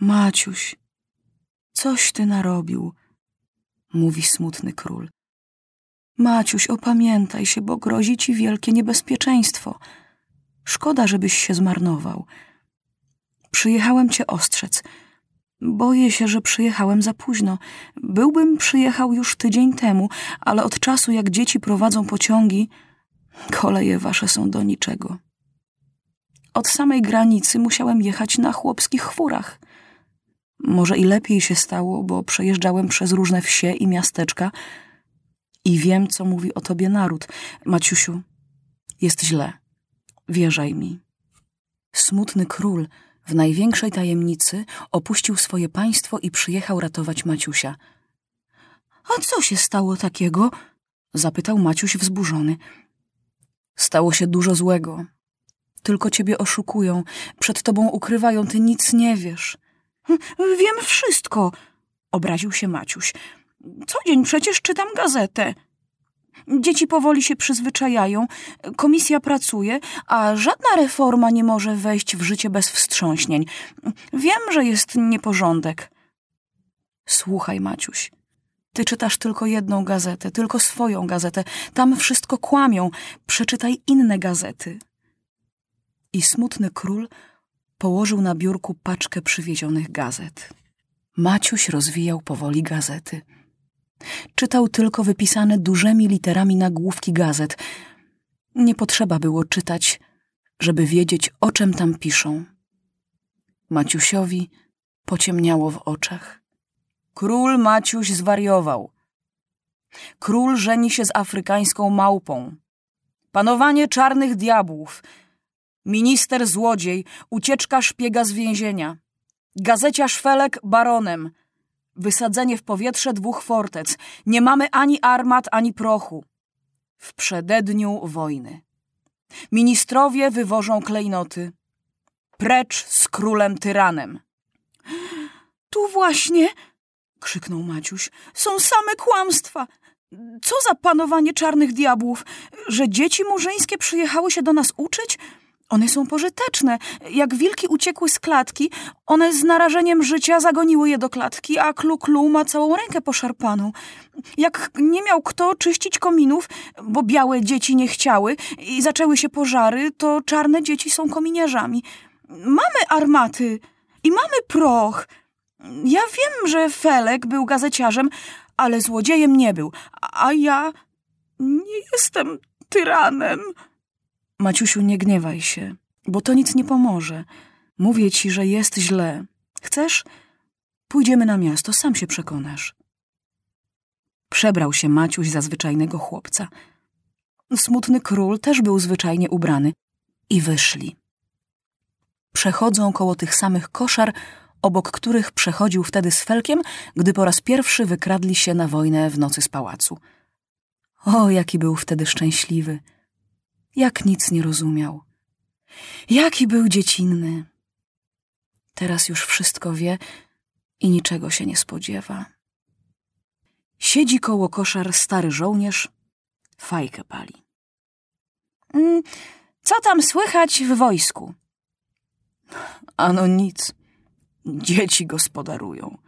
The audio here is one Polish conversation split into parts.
Maciuś, coś ty narobił, mówi smutny król. Maciuś, opamiętaj się, bo grozi ci wielkie niebezpieczeństwo. Szkoda, żebyś się zmarnował. Przyjechałem cię ostrzec. Boję się, że przyjechałem za późno. Byłbym przyjechał już tydzień temu, ale od czasu, jak dzieci prowadzą pociągi, koleje wasze są do niczego. Od samej granicy musiałem jechać na chłopskich chwórach. Może i lepiej się stało, bo przejeżdżałem przez różne wsie i miasteczka i wiem, co mówi o tobie naród. Maciusiu, jest źle. Wierzaj mi. Smutny król w największej tajemnicy opuścił swoje państwo i przyjechał ratować Maciusia. A co się stało takiego? zapytał Maciuś wzburzony. Stało się dużo złego. Tylko ciebie oszukują, przed tobą ukrywają, ty nic nie wiesz. Wiem wszystko, obraził się Maciuś. Co dzień przecież czytam gazetę. Dzieci powoli się przyzwyczajają, komisja pracuje, a żadna reforma nie może wejść w życie bez wstrząśnień. Wiem, że jest nieporządek. Słuchaj, Maciuś, ty czytasz tylko jedną gazetę, tylko swoją gazetę. Tam wszystko kłamią. Przeczytaj inne gazety. I smutny król położył na biurku paczkę przywiezionych gazet. Maciuś rozwijał powoli gazety. Czytał tylko wypisane dużymi literami nagłówki gazet. Nie potrzeba było czytać, żeby wiedzieć, o czym tam piszą. Maciusiowi pociemniało w oczach. Król Maciuś zwariował. Król żeni się z afrykańską małpą. Panowanie czarnych diabłów. Minister złodziej, ucieczka szpiega z więzienia. Gazeciarz Felek baronem. Wysadzenie w powietrze dwóch fortec. Nie mamy ani armat, ani prochu. W przededniu wojny. Ministrowie wywożą klejnoty. Precz z królem tyranem. Tu właśnie, krzyknął Maciuś, są same kłamstwa. Co za panowanie czarnych diabłów? Że dzieci murzyńskie przyjechały się do nas uczyć? One są pożyteczne. Jak wilki uciekły z klatki, one z narażeniem życia zagoniły je do klatki, a Klu-Klu ma całą rękę poszarpaną. Jak nie miał kto czyścić kominów, bo białe dzieci nie chciały i zaczęły się pożary, to czarne dzieci są kominiarzami. Mamy armaty i mamy proch. Ja wiem, że Felek był gazeciarzem, ale złodziejem nie był, a ja nie jestem tyranem. Maciusiu, nie gniewaj się, bo to nic nie pomoże. Mówię ci, że jest źle. Chcesz? Pójdziemy na miasto, sam się przekonasz. Przebrał się Maciuś za zwyczajnego chłopca. Smutny król też był zwyczajnie ubrany i wyszli. Przechodzą koło tych samych koszar, obok których przechodził wtedy z Felkiem, gdy po raz pierwszy wykradli się na wojnę w nocy z pałacu. O, jaki był wtedy szczęśliwy! Jak nic nie rozumiał. Jaki był dziecinny. Teraz już wszystko wie i niczego się nie spodziewa. Siedzi koło koszar stary żołnierz, fajkę pali. Mm, co tam słychać w wojsku? Ano nic. Dzieci gospodarują.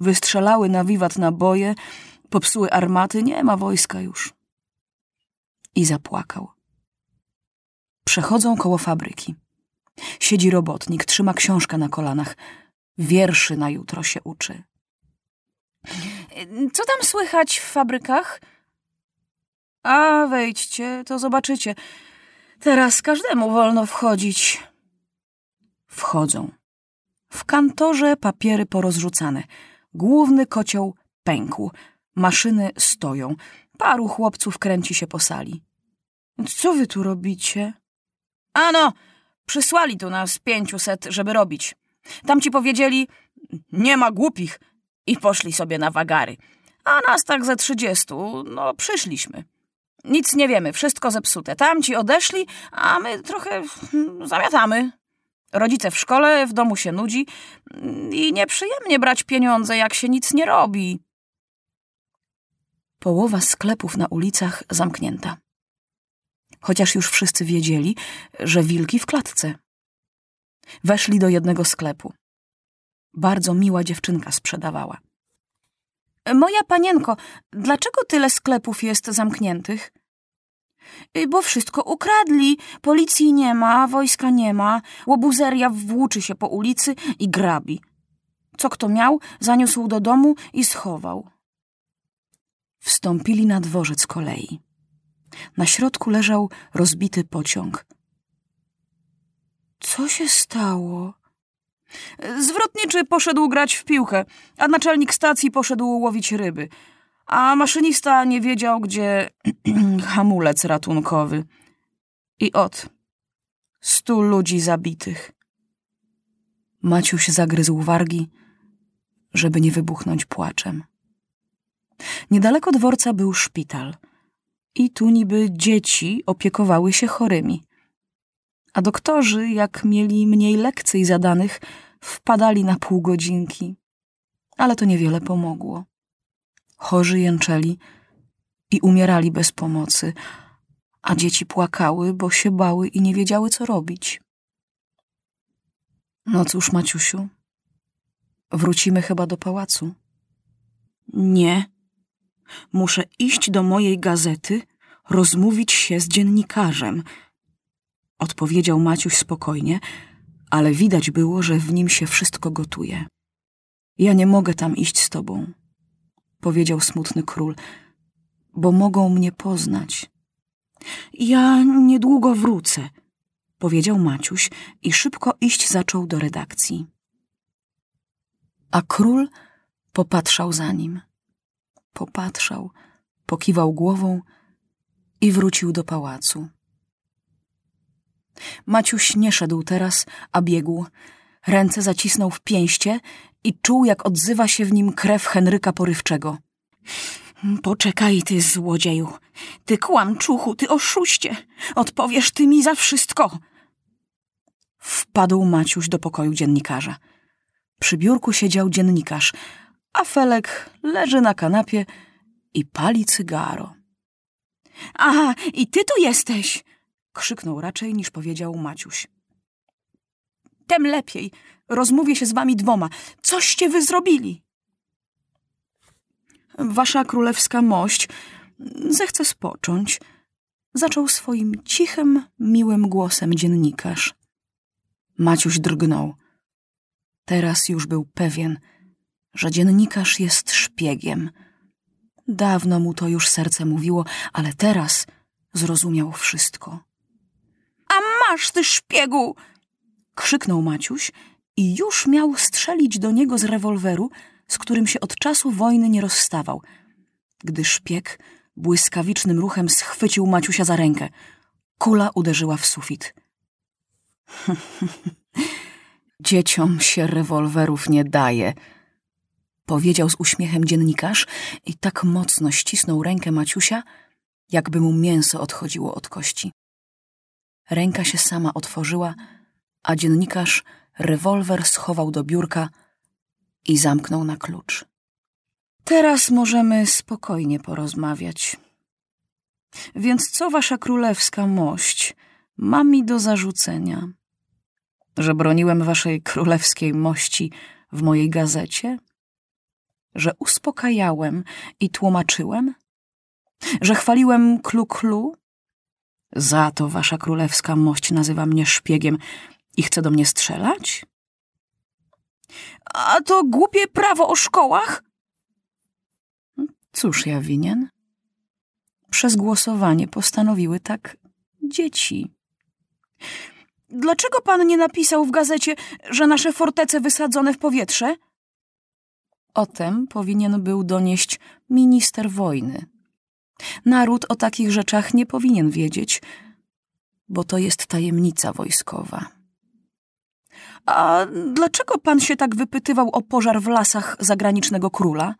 Wystrzelały na wiwat naboje, popsuły armaty, nie ma wojska już. I zapłakał. Przechodzą koło fabryki. Siedzi robotnik, trzyma książkę na kolanach. Wierszy na jutro się uczy. Co tam słychać w fabrykach? A wejdźcie, to zobaczycie. Teraz każdemu wolno wchodzić. Wchodzą. W kantorze papiery porozrzucane. Główny kocioł pękł. Maszyny stoją. Paru chłopców kręci się po sali. Co wy tu robicie? Ano, przysłali tu nas pięciuset, żeby robić. Tam ci powiedzieli, nie ma głupich i poszli sobie na wagary. A nas tak ze trzydziestu, no przyszliśmy. Nic nie wiemy, wszystko zepsute. Tamci odeszli, a my trochę zamiatamy. Rodzice w szkole, w domu się nudzi i nieprzyjemnie brać pieniądze, jak się nic nie robi. Połowa sklepów na ulicach zamknięta chociaż już wszyscy wiedzieli, że wilki w klatce. Weszli do jednego sklepu. Bardzo miła dziewczynka sprzedawała. Moja panienko, dlaczego tyle sklepów jest zamkniętych? Y, Bo wszystko ukradli. Policji nie ma, wojska nie ma. Łobuzeria włóczy się po ulicy i grabi. Co kto miał, zaniósł do domu i schował. Wstąpili na dworzec kolei. Na środku leżał rozbity pociąg. Co się stało? Zwrotniczy poszedł grać w piłkę, a naczelnik stacji poszedł łowić ryby, a maszynista nie wiedział, gdzie hamulec ratunkowy. I ot, stu ludzi zabitych. Maciuś zagryzł wargi, żeby nie wybuchnąć płaczem. Niedaleko dworca był szpital i tu niby dzieci opiekowały się chorymi. A doktorzy, jak mieli mniej lekcji zadanych, wpadali na pół godzinki. Ale to niewiele pomogło. Chorzy jęczeli i umierali bez pomocy, a dzieci płakały, bo się bały i nie wiedziały, co robić. No cóż, Maciusiu, wrócimy chyba do pałacu. Nie. Muszę iść do mojej gazety, rozmówić się z dziennikarzem. Odpowiedział Maciuś spokojnie, ale widać było, że w nim się wszystko gotuje. Ja nie mogę tam iść z tobą, powiedział smutny król, bo mogą mnie poznać. Ja niedługo wrócę, powiedział Maciuś i szybko iść zaczął do redakcji. A król popatrzał za nim. Popatrzał, pokiwał głową i wrócił do pałacu. Maciuś nie szedł teraz, a biegł. Ręce zacisnął w pięście i czuł, jak odzywa się w nim krew Henryka Porywczego. Poczekaj, ty złodzieju, ty kłamczuchu, ty oszuście, odpowiesz ty mi za wszystko. Wpadł Maciuś do pokoju dziennikarza. Przy biurku siedział dziennikarz, a Felek leży na kanapie i pali cygaro. Aha, i ty tu jesteś! krzyknął raczej niż powiedział Maciuś. Tem lepiej. Rozmówię się z wami dwoma. Coście wy zrobili? Wasza królewska mość zechce spocząć. Zaczął swoim cichym, miłym głosem dziennikarz. Maciuś drgnął. Teraz już był pewien, że dziennikarz jest szpiegiem. Dawno mu to już serce mówiło, ale teraz zrozumiał wszystko. A masz, ty szpiegu! krzyknął Maciuś i już miał strzelić do niego z rewolweru, z którym się od czasu wojny nie rozstawał, gdy szpieg błyskawicznym ruchem schwycił Maciusia za rękę. Kula uderzyła w sufit. Dzieciom się rewolwerów nie daje, powiedział z uśmiechem dziennikarz i tak mocno ścisnął rękę Maciusia, jakby mu mięso odchodziło od kości. Ręka się sama otworzyła, a dziennikarz rewolwer schował do biurka i zamknął na klucz. Teraz możemy spokojnie porozmawiać. Więc co wasza królewska mość ma mi do zarzucenia? Że broniłem waszej królewskiej mości w mojej gazecie? Że uspokajałem i tłumaczyłem? Że chwaliłem klu-klu? Za to wasza królewska mość nazywa mnie szpiegiem i chce do mnie strzelać? A to głupie prawo o szkołach? Cóż ja winien? Przez głosowanie postanowiły tak dzieci. Dlaczego pan nie napisał w gazecie, że nasze fortece wysadzone w powietrze? O tem powinien był donieść minister wojny. Naród o takich rzeczach nie powinien wiedzieć, bo to jest tajemnica wojskowa. A dlaczego pan się tak wypytywał o pożar w lasach zagranicznego króla?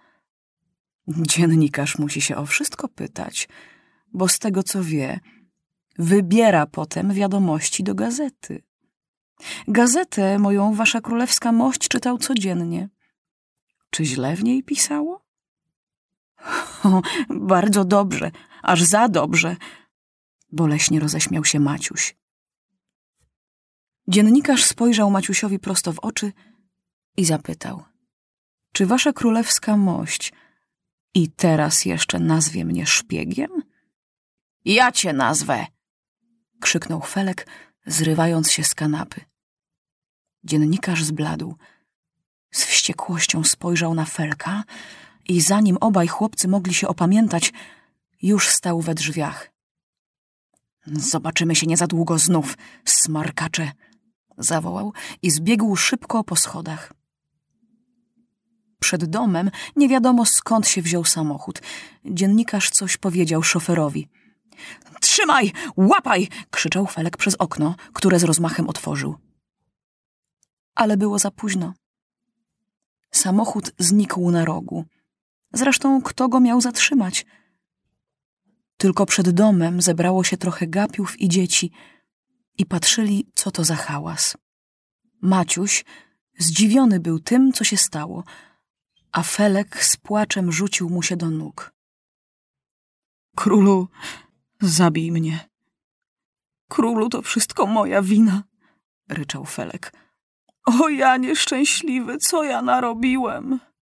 Dziennikarz musi się o wszystko pytać, bo z tego co wie, wybiera potem wiadomości do gazety. Gazetę moją wasza królewska mość czytał codziennie. Czy źle w niej pisało? O, bardzo dobrze, aż za dobrze, boleśnie roześmiał się Maciuś. Dziennikarz spojrzał Maciusiowi prosto w oczy i zapytał: Czy wasza królewska mość i teraz jeszcze nazwie mnie szpiegiem? Ja cię nazwę! krzyknął Felek, zrywając się z kanapy. Dziennikarz zbladł. Wściekłością spojrzał na Felka i zanim obaj chłopcy mogli się opamiętać, już stał we drzwiach. Zobaczymy się nie za długo znów, smarkacze, zawołał i zbiegł szybko po schodach. Przed domem nie wiadomo skąd się wziął samochód. Dziennikarz coś powiedział szoferowi. Trzymaj! Łapaj! krzyczał Felek przez okno, które z rozmachem otworzył. Ale było za późno. Samochód znikł na rogu. Zresztą kto go miał zatrzymać? Tylko przed domem zebrało się trochę gapiów i dzieci i patrzyli, co to za hałas. Maciuś zdziwiony był tym, co się stało, a Felek z płaczem rzucił mu się do nóg. Królu, zabij mnie. Królu, to wszystko moja wina, ryczał Felek. O ja nieszczęśliwy, co ja narobiłem?